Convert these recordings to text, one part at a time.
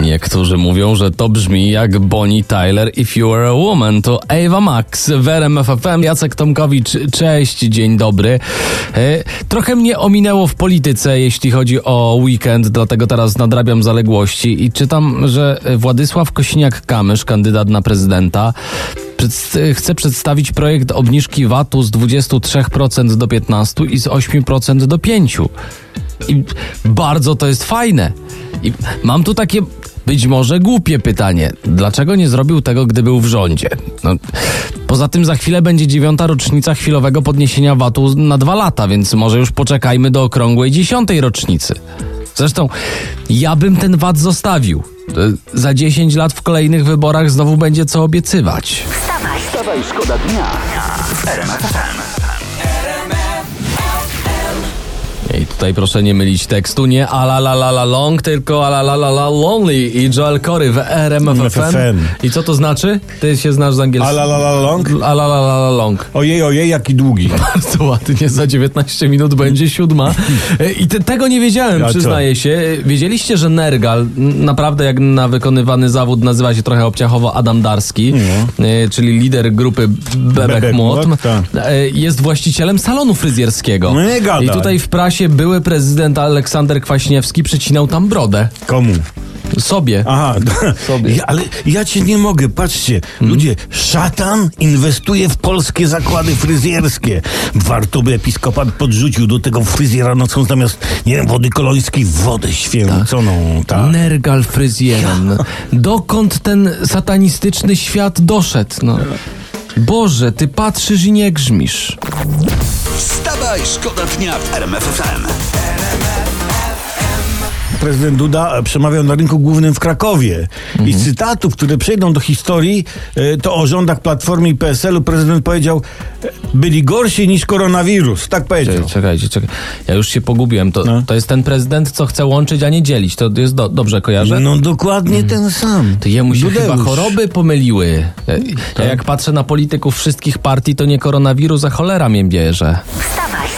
Niektórzy mówią, że to brzmi jak Bonnie Tyler If You Were a Woman. To Ava Max w RMF FM. Jacek Tomkowicz, cześć, dzień dobry. E, trochę mnie ominęło w polityce, jeśli chodzi o weekend, dlatego teraz nadrabiam zaległości i czytam, że Władysław Kosiniak-Kamysz, kandydat na prezydenta, chce przedstawić projekt obniżki VAT-u z 23% do 15% i z 8% do 5%. I bardzo to jest fajne. I mam tu takie być może głupie pytanie. Dlaczego nie zrobił tego, gdy był w rządzie? No, poza tym za chwilę będzie dziewiąta rocznica chwilowego podniesienia VAT-u na dwa lata, więc może już poczekajmy do okrągłej dziesiątej rocznicy. Zresztą ja bym ten VAT zostawił. E, Za 10 lat w kolejnych wyborach znowu będzie co obiecywać. Wstawaj, Wstawaj, szkoda dnia w tutaj proszę nie mylić tekstu, nie ala la la la long, tylko ala la la la lonely i Joel Corey w RMF FM. FM. I co to znaczy? Ty się znasz z angielskiego. A la la long? Ala la la la long. Ojej, ojej, jaki długi. Bardzo ładnie, za 19 minut będzie siódma. E, I te, tego nie wiedziałem, A co? przyznaję się. Wiedzieliście, że Nergal, naprawdę jak na wykonywany zawód nazywa się trochę obciachowo Adam Darski, e, czyli lider grupy Bebek Młot, tak. e, jest właścicielem salonu fryzjerskiego. No nie gadaj. I tutaj w prasie były prezydent Aleksander Kwaśniewski przycinał tam brodę. Komu? Sobie. Aha, Sobie. ja, ale ja cię nie mogę, patrzcie, ludzie, szatan inwestuje w polskie zakłady fryzjerskie. Warto by episkopat podrzucił do tego fryzjera nocą zamiast, nie wiem, wody kolońskiej, wodę święconą, tak. Nergal fryzjerem. Dokąd ten satanistyczny świat doszedł? No. Boże, ty patrzysz i nie grzmisz. Wstawaj, szkoda dnia w RMF FM. Prezydent Duda przemawiał na rynku głównym w Krakowie. I z cytatów, które przejdą do historii, e, to o rządach Platformy i PSL-u prezydent powiedział, e, byli gorsi niż koronawirus. Tak powiedział. Czekaj, czekajcie, czekaj. Ja już się pogubiłem. To, No. to jest ten prezydent, co chce łączyć, a nie dzielić. To jest do, dobrze kojarzę? No dokładnie ten sam. To jemu się Dudeusz. chyba choroby pomyliły. Ja, ja jak patrzę na polityków wszystkich partii, to nie koronawirus, a cholera mnie bierze. wstawaj,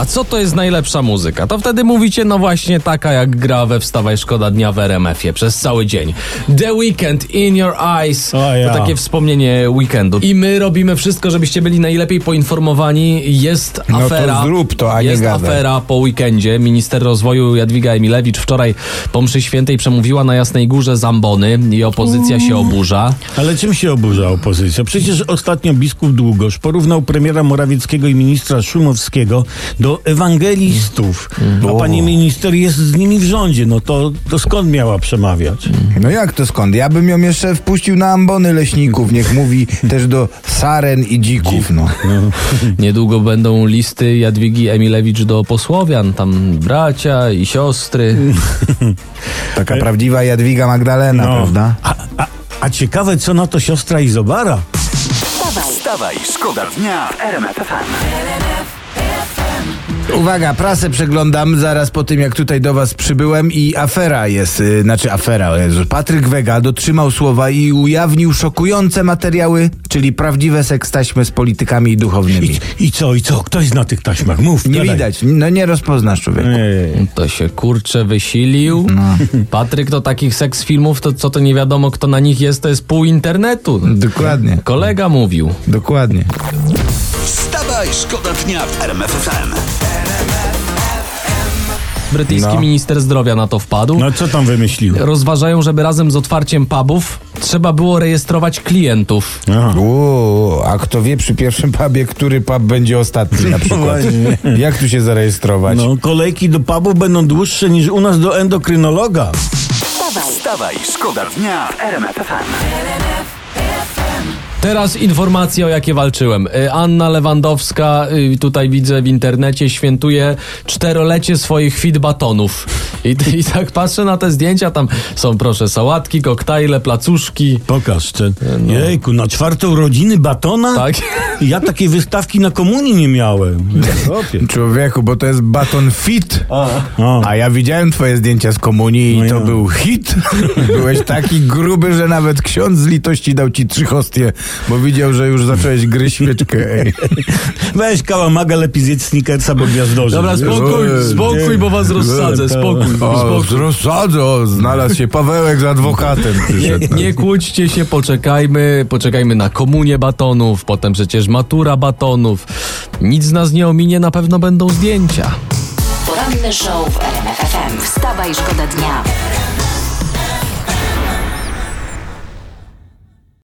A co to jest najlepsza muzyka? To wtedy mówicie, no właśnie taka jak gra we Wstawaj Szkoda Dnia w RMF-ie przez cały dzień. The Weekend in Your Eyes. O ja. To takie wspomnienie weekendu. I my robimy wszystko, żebyście byli najlepiej poinformowani. Jest No to afera. zrób to, a nie Jest afera po weekendzie. Minister rozwoju Jadwiga Emilewicz wczoraj po mszy świętej przemówiła na Jasnej Górze Zambony i opozycja się oburza. Ale czym się oburza opozycja? Przecież ostatnio biskup Długosz porównał premiera Morawieckiego i ministra Szumowskiego do ewangelistów. A pani minister jest z nimi w rządzie. No to, to skąd miała przemawiać? No jak to skąd? Ja bym ją jeszcze wpuścił na ambony leśników. Niech mówi też do saren i dzików, no. Niedługo będą listy Jadwigi Emilewicz do posłowian. Tam bracia i siostry. Taka prawdziwa Jadwiga Magdalena, No. prawda? A, a, a ciekawe, co na to siostra Izobara? Wstawaj, szkoda dnia w RMF FM. Uwaga, prasę przeglądam zaraz po tym, jak tutaj do was przybyłem i afera jest, y, znaczy afera, o Jezu. Patryk Wega dotrzymał słowa i ujawnił szokujące materiały, czyli prawdziwe sekstaśmy z politykami i duchownymi. I, I co, i co? Kto jest na tych taśmach? Mów. Nie gadaj. widać, no nie rozpoznasz człowieka. Ej. To się kurczę wysilił. Patryk to takich seks filmów, to co to nie wiadomo kto na nich jest, to jest pół internetu. Dokładnie, Kolega mówił. dokładnie. Wstawaj, szkoda dnia w RMF FM. Brytyjski No. minister zdrowia na to wpadł. No co tam wymyślił? Rozważają, żeby razem z otwarciem pubów trzeba było rejestrować klientów. Aha. Uuu, a kto wie przy pierwszym pubie, który pub będzie ostatni na przykład? właśnie. Jak tu się zarejestrować? No, kolejki do pubu będą dłuższe niż u nas do endokrynologa. wstawaj, Wstawaj, szkoda dnia w RMF FM. Teraz informacje, o jakie walczyłem. Y, Anna Lewandowska, y, tutaj widzę w internecie, świętuje czterolecie swoich fit batonów. I, I tak patrzę na te zdjęcia, tam są proszę sałatki, koktajle, placuszki. Pokaż ten. Jejku, na czwartą rodziny batona? Tak. Ja takiej wystawki na komunii nie miałem. Chłopie. Człowieku, bo to jest baton fit. A. A ja widziałem twoje zdjęcia z komunii i No to ja. był hit. Byłeś taki gruby, że nawet ksiądz z litości dał ci trzy hostie, bo widział, że już zacząłeś gryźć świeczkę. Ej. Weź kałamaga, lepiej zjedz snickersa, bo gwiazdorzy. Dobra, spokój, spokój, bo was rozsadzę, spokój. O, z rozsadzę, o, znalazł się Pawełek z adwokatem. Nie, przyszedł. nie kłóćcie się, poczekajmy, poczekajmy na komunię batonów, potem przecież matura batonów. Nic nas nie ominie, na pewno będą zdjęcia. Poranny show w RMFFM. Wstawaj, szkoda dnia.